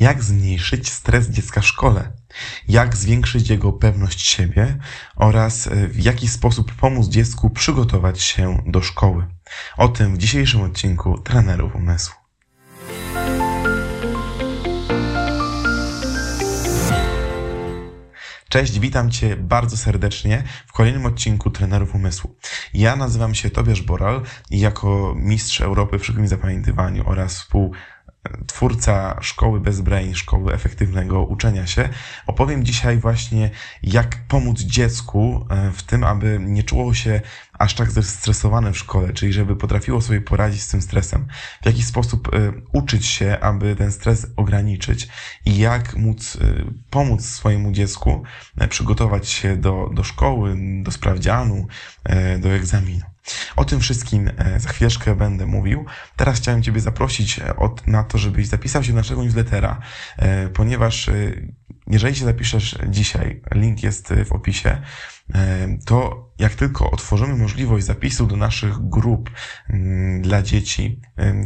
jak zmniejszyć stres dziecka w szkole, jak zwiększyć jego pewność siebie oraz e, w jaki sposób pomóc dziecku przygotować się do szkoły. O tym w dzisiejszym odcinku trenerów umysłu. Cześć, witam Cię bardzo serdecznie w kolejnym odcinku Trenerów Umysłu. Ja nazywam się Tobiasz Boral i jako mistrz Europy w szybkim zapamiętywaniu oraz współ twórca szkoły bez brain, szkoły efektywnego uczenia się, opowiem dzisiaj właśnie, jak pomóc dziecku e, w tym, aby nie czuło się aż tak zestresowane w szkole, czyli żeby potrafiło sobie poradzić z tym stresem, w jaki sposób e, uczyć się, aby ten stres ograniczyć i jak móc e, pomóc swojemu dziecku przygotować się do, do szkoły, do sprawdzianu, do egzaminu. O tym wszystkim e, za chwileczkę będę mówił. Teraz chciałem Ciebie zaprosić e, od, na to, żebyś zapisał się do naszego newslettera, e, ponieważ jeżeli się zapiszesz dzisiaj, link jest w opisie, to jak tylko otworzymy możliwość zapisu do naszych grup mm, dla dzieci,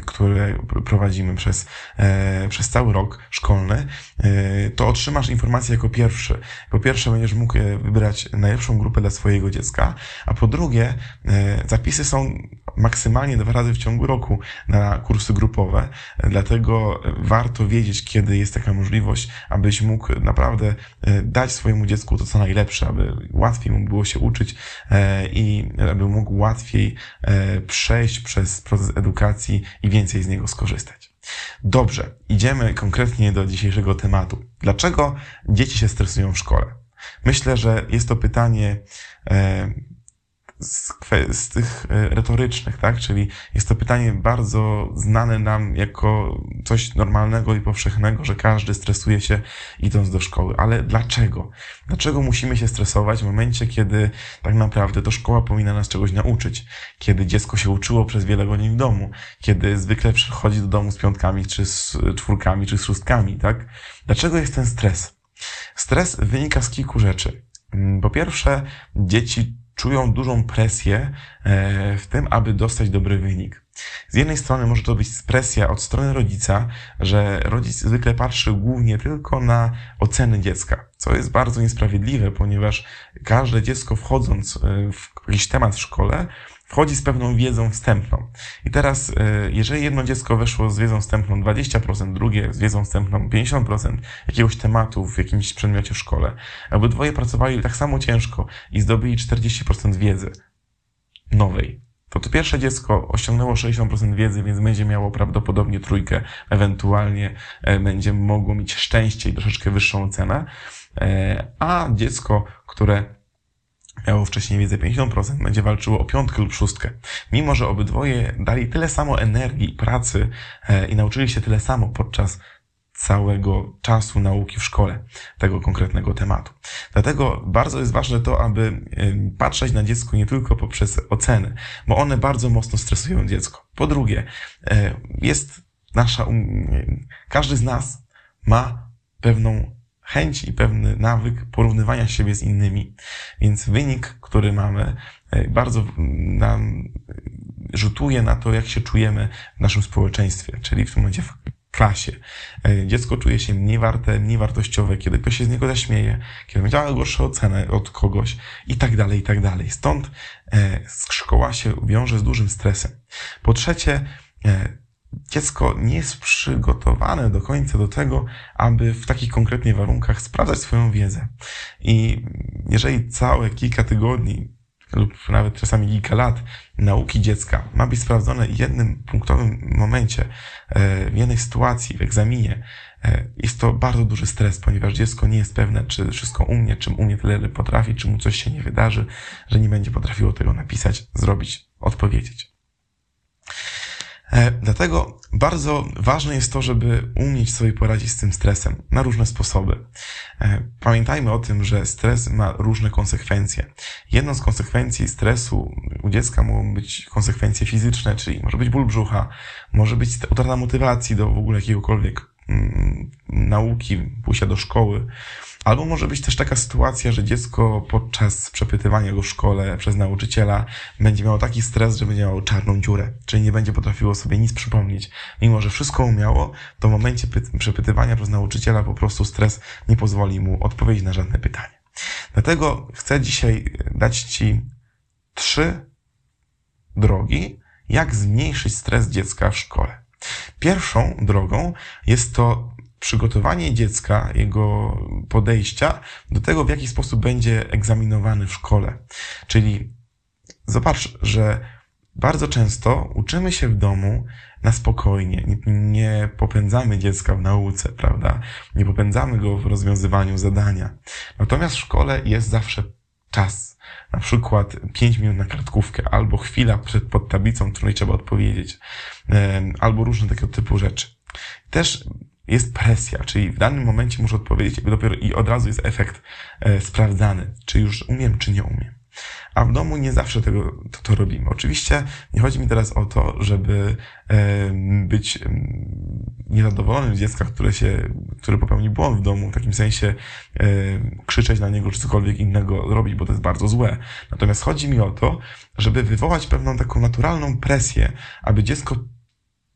które prowadzimy przez, przez cały rok szkolny, to otrzymasz informację jako pierwszy. Po pierwsze będziesz mógł wybrać najlepszą grupę dla swojego dziecka, a po drugie zapisy są maksymalnie dwa razy w ciągu roku na kursy grupowe, dlatego warto wiedzieć, kiedy jest taka możliwość, abyś mógł naprawdę e, dać swojemu dziecku to, co najlepsze, aby łatwiej mu było się uczyć e, i aby mógł łatwiej e, przejść przez proces edukacji i więcej z niego skorzystać. Dobrze, idziemy konkretnie do dzisiejszego tematu. Dlaczego dzieci się stresują w szkole? Myślę, że jest to pytanie z, z tych e, retorycznych, tak? Czyli jest to pytanie bardzo znane nam jako coś normalnego i powszechnego, że każdy stresuje się idąc do szkoły. Ale dlaczego? Dlaczego musimy się stresować w momencie, kiedy tak naprawdę to szkoła powinna nas czegoś nauczyć? Kiedy dziecko się uczyło przez wiele godzin w domu? Kiedy zwykle przychodzi do domu z piątkami, czy z czwórkami, czy z szóstkami, tak? Dlaczego jest ten stres? Stres wynika z kilku rzeczy. Mm, po pierwsze, dzieci czują dużą presję e, w tym, aby dostać dobry wynik. Z jednej strony może to być presja od strony rodzica, że rodzic zwykle patrzy głównie tylko na oceny dziecka, co jest bardzo niesprawiedliwe, ponieważ każde dziecko wchodząc e, w jakiś temat w szkole wchodzi z pewną wiedzą wstępną. I teraz, e, jeżeli jedno dziecko weszło z wiedzą wstępną 20%, drugie z wiedzą wstępną 50% jakiegoś tematu w jakimś przedmiocie w szkole, dwoje pracowali tak samo ciężko i zdobyli 40% wiedzy nowej, to to pierwsze dziecko osiągnęło 60% wiedzy, więc będzie miało prawdopodobnie trójkę, ewentualnie e, będzie mogło mieć szczęście i troszeczkę wyższą cenę, e, a dziecko, które miało wcześniej wiedzę 50%, będzie walczyło o piątkę lub szóstkę. Mimo, że obydwoje dali tyle samo energii pracy e, i nauczyli się tyle samo podczas całego czasu nauki w szkole tego konkretnego tematu. Dlatego bardzo jest ważne to, aby patrzeć na dziecko nie tylko poprzez oceny, bo one bardzo mocno stresują dziecko. Po drugie, e, jest nasza, um, każdy z nas ma pewną chęć i pewny nawyk porównywania siebie z innymi. Więc wynik, który mamy, e, bardzo nam rzutuje na to, jak się czujemy w naszym społeczeństwie, czyli w tym momencie w klasie. E, dziecko czuje się mniej warte, mniej wartościowe, kiedy ktoś się z niego zaśmieje, kiedy będzie miała gorszą ocenę od kogoś i tak dalej, i tak dalej. Stąd e, szkoła się wiąże z dużym stresem. Po trzecie, dziecko nie jest przygotowane do końca do tego, aby w takich konkretnych warunkach sprawdzać swoją wiedzę. I jeżeli całe kilka tygodni lub nawet czasami kilka lat nauki dziecka ma być sprawdzone w jednym punktowym momencie, e, w jednej sytuacji, w egzaminie, e, jest to bardzo duży stres, ponieważ dziecko nie jest pewne, czy wszystko umie, czy umie tyle, ile potrafi, czy mu coś się nie wydarzy, że nie będzie potrafiło tego napisać, zrobić, odpowiedzieć. E, dlatego bardzo ważne jest to, żeby umieć sobie poradzić z tym stresem na różne sposoby. E, pamiętajmy o tym, że stres ma różne konsekwencje. Jedną z konsekwencji stresu u dziecka mogą być konsekwencje fizyczne, czyli może być ból brzucha, może być utrata motywacji do w ogóle jakiegokolwiek nauki, pójścia do szkoły. Albo może być też taka sytuacja, że dziecko podczas przepytywania go w szkole przez nauczyciela będzie miało taki stres, że będzie miało czarną dziurę, czyli nie będzie potrafiło sobie nic przypomnieć. Mimo, że wszystko umiało, to w momencie przepytywania przez nauczyciela po prostu stres nie pozwoli mu odpowiedzieć na żadne pytanie. Dlatego chcę dzisiaj dać Ci trzy drogi, jak zmniejszyć stres dziecka w szkole. Pierwszą drogą jest to przygotowanie dziecka, jego podejścia do tego, w jaki sposób będzie egzaminowany w szkole. Czyli zobacz, że bardzo często uczymy się w domu na spokojnie, nie, popędzamy dziecka w nauce, prawda? Nie popędzamy go w rozwiązywaniu zadania. Natomiast w szkole jest zawsze czas. Na przykład 5 minut na kartkówkę, albo chwila przed, pod tablicą, której trzeba odpowiedzieć, albo różne takiego typu rzeczy. Też jest presja, czyli w danym momencie muszę odpowiedzieć dopiero i od razu jest efekt e, sprawdzany, czy już umiem, czy nie umiem. A w domu nie zawsze tego to, to robimy. Oczywiście nie chodzi mi teraz o to, żeby być niezadowolonym z dziecka, które się, które popełni błąd w domu, w takim sensie krzyczeć na niego, czy cokolwiek innego robić, bo to jest bardzo złe. Natomiast chodzi mi o to, żeby wywołać pewną taką naturalną presję, aby dziecko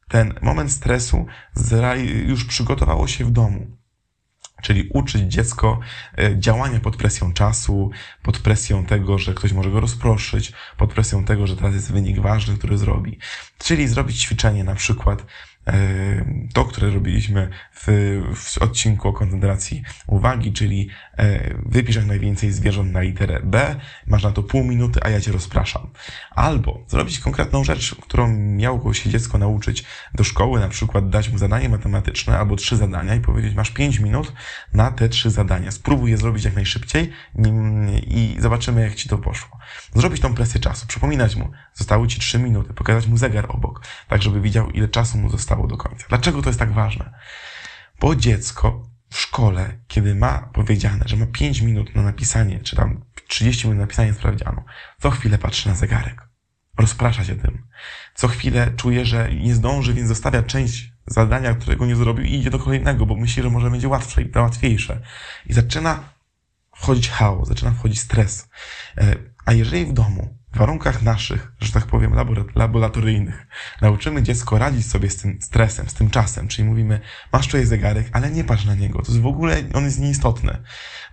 ten moment stresu już przygotowało się w domu. Czyli uczyć dziecko e, działania pod presją czasu, pod presją tego, że ktoś może go rozproszyć, pod presją tego, że teraz jest wynik ważny, który zrobi. Czyli zrobić ćwiczenie na przykład to, które robiliśmy w, w odcinku o koncentracji uwagi, czyli e, wypisz jak najwięcej zwierząt na literę B, masz na to pół minuty, a ja cię rozpraszam. Albo zrobić konkretną rzecz, którą miało się dziecko nauczyć do szkoły, na przykład dać mu zadanie matematyczne albo trzy zadania i powiedzieć, masz pięć minut na te trzy zadania. Spróbuj je zrobić jak najszybciej i zobaczymy, jak ci to poszło. Zrobić tą presję czasu, przypominać mu, zostały ci trzy minuty, pokazać mu zegar obok, tak żeby widział, ile czasu mu zostało zostało do końca. Dlaczego to jest tak ważne? Bo dziecko w szkole, kiedy ma powiedziane, że ma 5 minut na napisanie, czy tam 30 minut na napisanie sprawdzianu, co chwilę patrzy na zegarek. Rozprasza się tym. Co chwilę czuje, że nie zdąży, więc zostawia część zadania, którego nie zrobił i idzie do kolejnego, bo myśli, że może będzie łatwe i łatwiejsze. I zaczyna wchodzić chaos, zaczyna wchodzić stres. E, a jeżeli w domu warunkach naszych, że tak powiem, laboratoryjnych, nauczymy dziecko radzić sobie z tym stresem, z tym czasem, czyli mówimy, masz tutaj zegarek, ale nie patrz na niego, to jest w ogóle, on jest nieistotny.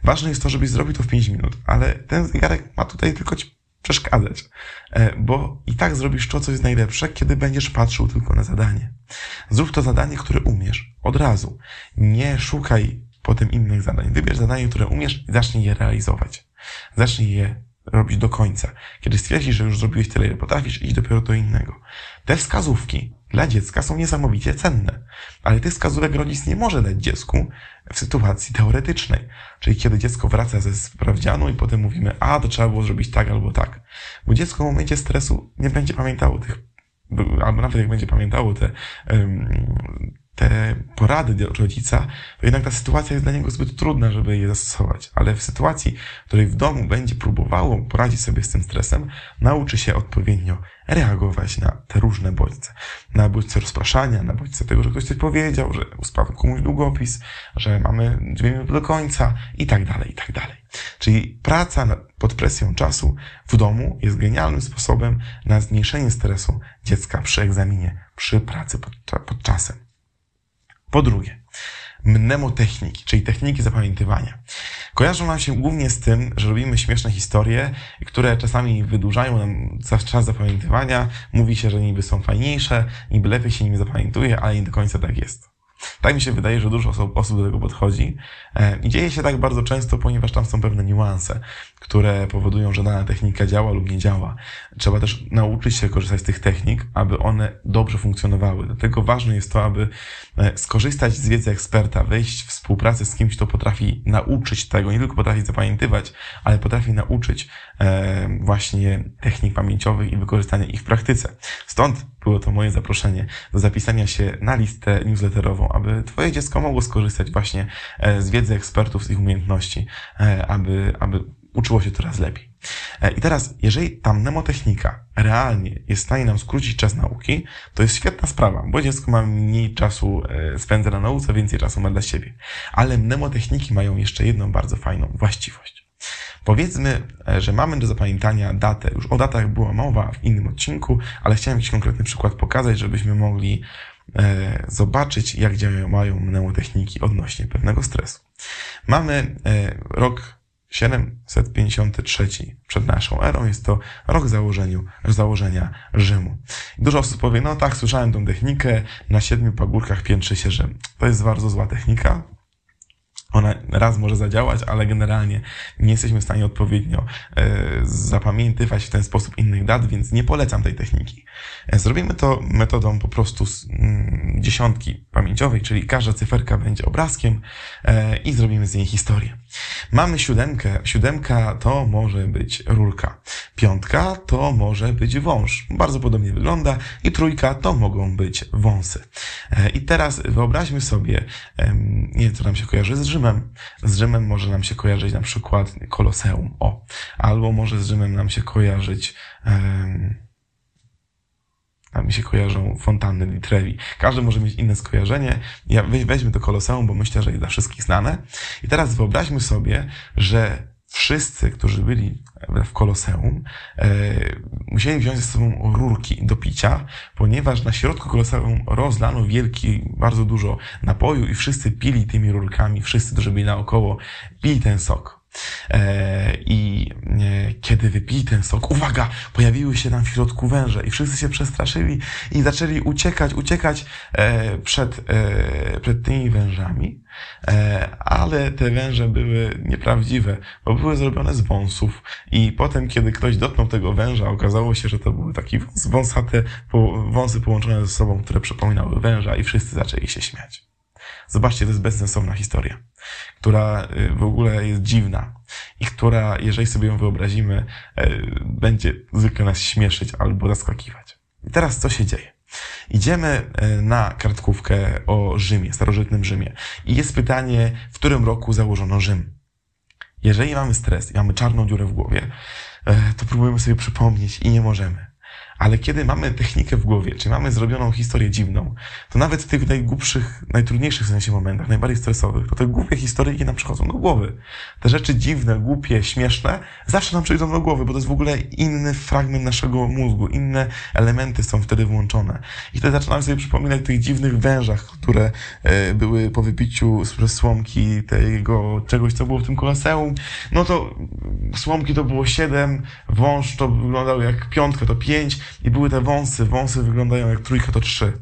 Ważne jest to, żebyś zrobił to w 5 minut, ale ten zegarek ma tutaj tylko ci przeszkadzać, e, bo i tak zrobisz to, co jest najlepsze, kiedy będziesz patrzył tylko na zadanie. Zrób to zadanie, które umiesz, od razu. Nie szukaj potem innych zadań. Wybierz zadanie, które umiesz i zacznij je realizować. Zacznij je robić do końca. Kiedy stwierdzisz, że już zrobiłeś tyle, ile potrafisz, idź dopiero do innego. Te wskazówki dla dziecka są niesamowicie cenne, ale tych wskazówek rodzic nie może dać dziecku w sytuacji teoretycznej. Czyli kiedy dziecko wraca ze sprawdzianu i potem mówimy, a to trzeba było zrobić tak albo tak. Bo dziecko w momencie stresu nie będzie pamiętało tych albo nawet jak będzie pamiętało te, te porady rodzica, to jednak ta sytuacja jest dla niego zbyt trudna, żeby je zastosować. Ale w sytuacji, w której w domu będzie próbowało poradzić sobie z tym stresem, nauczy się odpowiednio reagować na te różne bodźce. Na bodźce rozpraszania, na bodźce tego, że ktoś coś powiedział, że uspadł komuś długopis, że mamy dwie minuty do końca i tak dalej, i tak dalej. Czyli praca pod presją czasu w domu jest genialnym sposobem na zmniejszenie stresu dziecka przy egzaminie, przy pracy pod, pod czasem. Po drugie, mnemotechniki, czyli techniki zapamiętywania. Kojarzą nam się głównie z tym, że robimy śmieszne historie, które czasami wydłużają nam czas zapamiętywania. Mówi się, że niby są fajniejsze, niby lepiej się nimi zapamiętuje, ale nie do końca tak jest. Tak mi się wydaje, że dużo osób, osób do tego podchodzi. E, I dzieje się tak bardzo często, ponieważ tam są pewne niuanse, które powodują, że dana technika działa lub nie działa. Trzeba też nauczyć się korzystać z tych technik, aby one dobrze funkcjonowały. Dlatego ważne jest to, aby e, skorzystać z wiedzy eksperta, wejść w współpracę z kimś, kto potrafi nauczyć tego, nie tylko potrafi zapamiętywać, ale potrafi nauczyć e, właśnie technik pamięciowych i wykorzystania ich w praktyce. Stąd było to moje zaproszenie do zapisania się na listę newsletterową, aby Twoje dziecko mogło skorzystać właśnie e, z wiedzy ekspertów, z ich umiejętności, e, aby, aby uczyło się coraz lepiej. E, I teraz, jeżeli ta mnemotechnika realnie jest w stanie nam skrócić czas nauki, to jest świetna sprawa, bo dziecko ma mniej czasu spędza na nauce, więcej czasu ma dla siebie. Ale mnemotechniki mają jeszcze jedną bardzo fajną właściwość. Powiedzmy, e, że mamy do zapamiętania datę. Już o datach była mowa w innym odcinku, ale chciałem jakiś konkretny przykład pokazać, żebyśmy mogli e, zobaczyć, jak działają mnemotechniki odnośnie pewnego stresu. Mamy e, rok 753 przed naszą erą. Jest to rok założeniu, założenia Rzymu. Dużo osób powie, no tak, słyszałem tą technikę, na siedmiu pagórkach piętrzy się Rzym. To jest bardzo zła technika, ona raz może zadziałać, ale generalnie nie jesteśmy w stanie odpowiednio e, zapamiętywać w ten sposób innych dat, więc nie polecam tej techniki. E, zrobimy to metodą po prostu mm, dziesiątki pamięciowej, czyli każda cyferka będzie obrazkiem e, i zrobimy z niej historię. Mamy siódemkę. Siódemka to może być rurka. Piątka to może być wąż. Bardzo podobnie wygląda. I trójka to mogą być wąsy. E, I teraz wyobraźmy sobie, nie wiem, co nam się kojarzy z Rzymem. Z Rzymem może nam się kojarzyć na przykład Koloseum. O. Albo może z Rzymem nam się kojarzyć a mi się kojarzą fontanny di Trevi. Każdy może mieć inne skojarzenie. Ja weźmy to Koloseum, bo myślę, że jest dla wszystkich znane. I teraz wyobraźmy sobie, że wszyscy, którzy byli w Koloseum, e, musieli wziąć ze sobą rurki do picia, ponieważ na środku Koloseum rozlano wielki, bardzo dużo napoju i wszyscy pili tymi rurkami, wszyscy, którzy byli naokoło, pili ten sok. E, I e, kiedy wypili ten sok, uwaga, pojawiły się tam w środku węże i wszyscy się przestraszyli i zaczęli uciekać, uciekać e, przed, przed tymi wężami, ale te węże były nieprawdziwe, bo były zrobione z wąsów i potem, kiedy ktoś dotknął tego węża, okazało się, że to były takie wąsate wąsy połączone ze sobą, które przypominały węża i wszyscy zaczęli się śmiać. Zobaczcie, to jest bezsensowna historia, która y, w ogóle jest dziwna i która, jeżeli sobie ją wyobrazimy, y, będzie zwykle nas śmieszyć albo zaskakiwać. I teraz co się dzieje? Idziemy y, na kartkówkę o Rzymie, starożytnym Rzymie. I jest pytanie, w którym roku założono Rzym? Jeżeli mamy stres i mamy czarną dziurę w głowie, to próbujemy sobie przypomnieć i nie możemy. Ale kiedy mamy technikę w głowie, czy mamy zrobioną historię dziwną, to nawet w tych najgłupszych, najtrudniejszych w sensie momentach, najbardziej stresowych, to te głupie historyjki nam przychodzą do głowy. Te rzeczy dziwne, głupie, śmieszne zawsze nam przyjdą do głowy, bo to jest w ogóle inny fragment naszego mózgu, inne elementy są wtedy włączone. I wtedy zaczynamy sobie przypominać tych dziwnych wężach, które e, były po wypiciu z słomki tego czegoś, co było w tym koloseum. No to słomki to było siedem, wąż to wyglądał jak piątka, to pięć, i były te wąsy. Wąsy wyglądają jak trójka to trzy.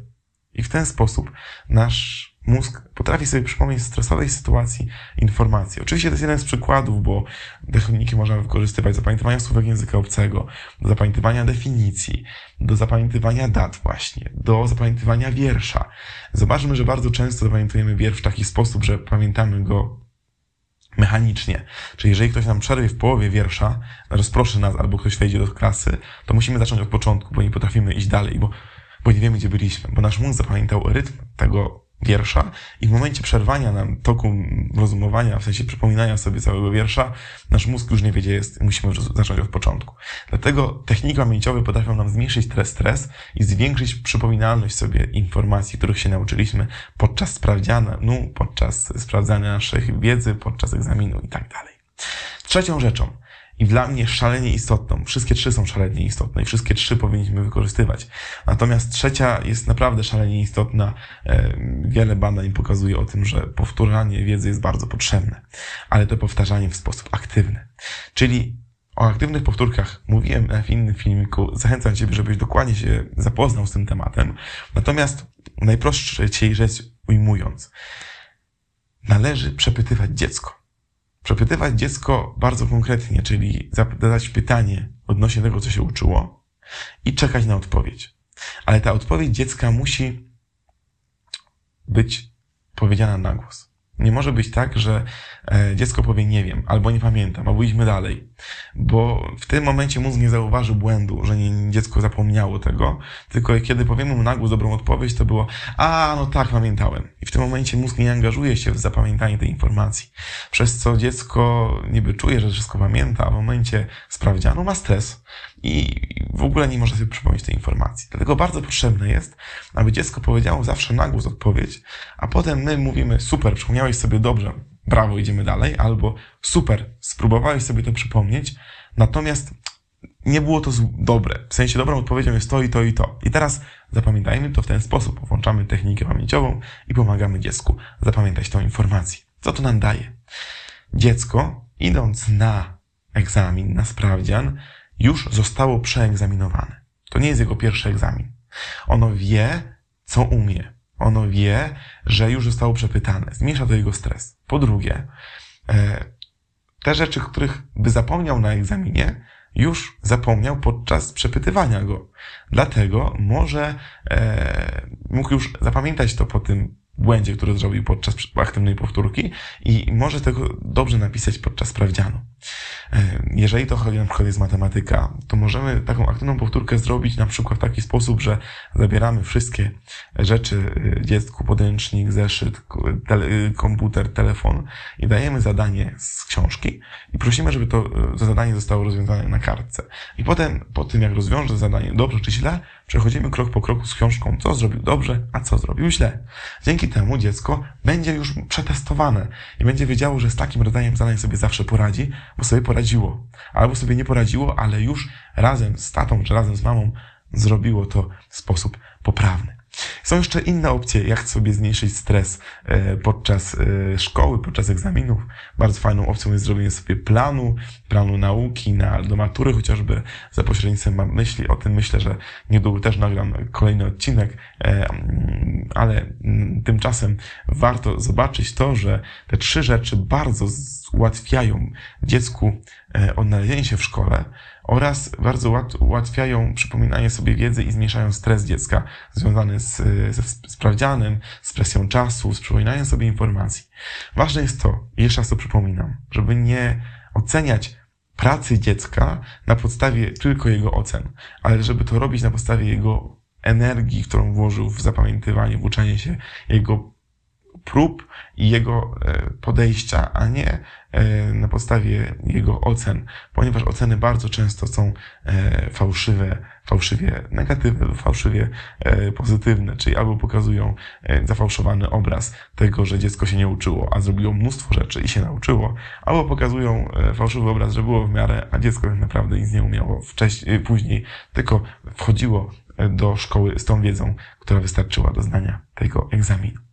I w ten sposób nasz mózg potrafi sobie przypomnieć w stresowej sytuacji informacje. Oczywiście to jest jeden z przykładów, bo techniki można wykorzystywać do zapamiętywania słówek języka obcego, do zapamiętywania definicji, do zapamiętywania dat właśnie, do zapamiętywania wiersza. Zobaczmy, że bardzo często zapamiętujemy wiersz w taki sposób, że pamiętamy go mechanicznie. Czyli jeżeli ktoś nam przerwie w połowie wiersza, rozproszy nas albo ktoś wejdzie do klasy, to musimy zacząć od początku, bo nie potrafimy iść dalej, bo, bo nie wiemy, gdzie byliśmy, bo nasz mózg zapamiętał rytm tego wiersza i w momencie przerwania nam toku rozumowania, w sensie przypominania sobie całego wiersza, nasz mózg już nie wie, gdzie jest musimy zacząć od początku. Dlatego techniki pamięciowe potrafią nam zmniejszyć stres, stres i zwiększyć przypominalność sobie informacji, których się nauczyliśmy podczas sprawdziana, no, podczas sprawdzania naszej wiedzy, podczas egzaminu i tak dalej. Trzecią rzeczą, i dla mnie szalenie istotną. Wszystkie trzy są szalenie istotne i wszystkie trzy powinniśmy wykorzystywać. Natomiast trzecia jest naprawdę szalenie istotna. E, wiele badań pokazuje o tym, że powtórzanie wiedzy jest bardzo potrzebne, ale to powtarzanie w sposób aktywny. Czyli o aktywnych powtórkach mówiłem w innym filmiku. Zachęcam Ciebie, żebyś dokładnie się zapoznał z tym tematem. Natomiast najprościej rzecz ujmując, należy przepytywać dziecko przepytywać dziecko bardzo konkretnie, czyli zadać pytanie odnośnie tego, co się uczyło i czekać na odpowiedź. Ale ta odpowiedź dziecka musi być powiedziana na głos. Nie może być tak, że e, dziecko powie nie wiem, albo nie pamiętam, albo idźmy dalej. Bo w tym momencie mózg nie zauważy błędu, że nie, dziecko zapomniało tego, tylko kiedy powiemy mu nagłos dobrą odpowiedź, to było a, no tak, pamiętałem. I w tym momencie mózg nie angażuje się w zapamiętanie tej informacji. Przez co dziecko niby czuje, że wszystko pamięta, a w momencie sprawdzianu ma stres i w ogóle nie może sobie przypomnieć tej informacji. Dlatego bardzo potrzebne jest, aby dziecko powiedziało zawsze na głos odpowiedź, a potem my mówimy, super, przypomniałeś sobie dobrze, brawo, idziemy dalej, albo super, spróbowałeś sobie to przypomnieć, natomiast nie było to dobre. W sensie dobrą odpowiedzią jest to i to i to. I teraz zapamiętajmy to w ten sposób. Włączamy technikę pamięciową i pomagamy dziecku zapamiętać tą informację. Co to nam daje? Dziecko, idąc na egzamin, na sprawdzian, już zostało przeegzaminowane. To nie jest jego pierwszy egzamin. Ono wie, co umie. Ono wie, że już zostało przepytane. Zmniejsza to jego stres. Po drugie, e, te rzeczy, których by zapomniał na egzaminie, już zapomniał podczas przepytywania go. Dlatego może e, mógł już zapamiętać to po tym błędzie, który zrobił podczas aktywnej powtórki i może tego dobrze napisać podczas sprawdzianu. Jeżeli to chodzi na przykład jest matematyka, to możemy taką aktywną powtórkę zrobić na przykład w taki sposób, że zabieramy wszystkie rzeczy e, dziecku, podręcznik, zeszyt, tele, komputer, telefon i dajemy zadanie z książki i prosimy, żeby to, to zadanie zostało rozwiązane na kartce. I potem, po tym jak rozwiąże zadanie dobrze czy źle, przechodzimy krok po kroku z książką, co zrobił dobrze, a co zrobił źle. Dzięki temu dziecko będzie już przetestowane i będzie wiedziało, że z takim rodzajem zadań sobie zawsze poradzi, bo sobie poradziło. Albo sobie nie poradziło, ale już razem z tatą czy razem z mamą zrobiło to w sposób poprawny. Są jeszcze inne opcje, jak sobie zmniejszyć stres e, podczas e, szkoły, podczas egzaminów. Bardzo fajną opcją jest zrobienie sobie planu, planu nauki na, do matury chociażby za pośrednictwem mam myśli. O tym myślę, że niedługo też nagram kolejny odcinek, e, ale mm, tymczasem warto zobaczyć to, że te trzy rzeczy bardzo ułatwiają dziecku odnalezienie się w szkole, oraz bardzo ułatwiają przypominanie sobie wiedzy i zmniejszają stres dziecka związany z, ze sprawdzianem, z presją czasu, z przypominaniem sobie informacji. Ważne jest to, jeszcze raz to przypominam, żeby nie oceniać pracy dziecka na podstawie tylko jego ocen, ale żeby to robić na podstawie jego energii, którą włożył w zapamiętywanie, w uczenie się, jego prób i jego e, podejścia, a nie e, na podstawie jego ocen, ponieważ oceny bardzo często są e, fałszywe, fałszywie negatywne, fałszywie pozytywne, czyli albo pokazują zafałszowany obraz tego, że dziecko się nie uczyło, a zrobiło mnóstwo rzeczy i się nauczyło, albo pokazują fałszywy obraz, że było w miarę, a dziecko tak naprawdę nic nie umiało wcześniej, później, tylko wchodziło do szkoły z tą wiedzą, która wystarczyła do znania tego egzaminu.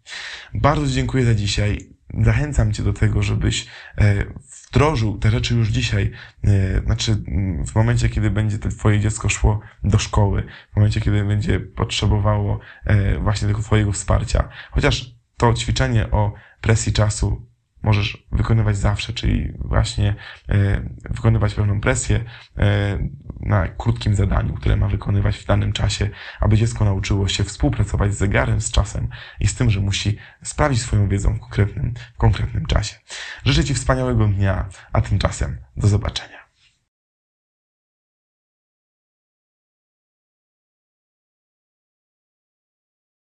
Bardzo dziękuję za dzisiaj. Zachęcam Cię do tego, żebyś e, wdrożył te rzeczy już dzisiaj. E, znaczy, w momencie, kiedy będzie Twoje dziecko szło do szkoły, w momencie, kiedy będzie potrzebowało e, właśnie tego Twojego wsparcia. Chociaż to ćwiczenie o presji czasu możesz wykonywać zawsze, czyli właśnie e, wykonywać pewną presję e, na krótkim zadaniu, które ma wykonywać w danym czasie, aby dziecko nauczyło się współpracować z zegarem, z czasem i z tym, że musi sprawić swoją wiedzą w konkretnym, w konkretnym czasie. Życzę Ci wspaniałego dnia, a tymczasem do zobaczenia.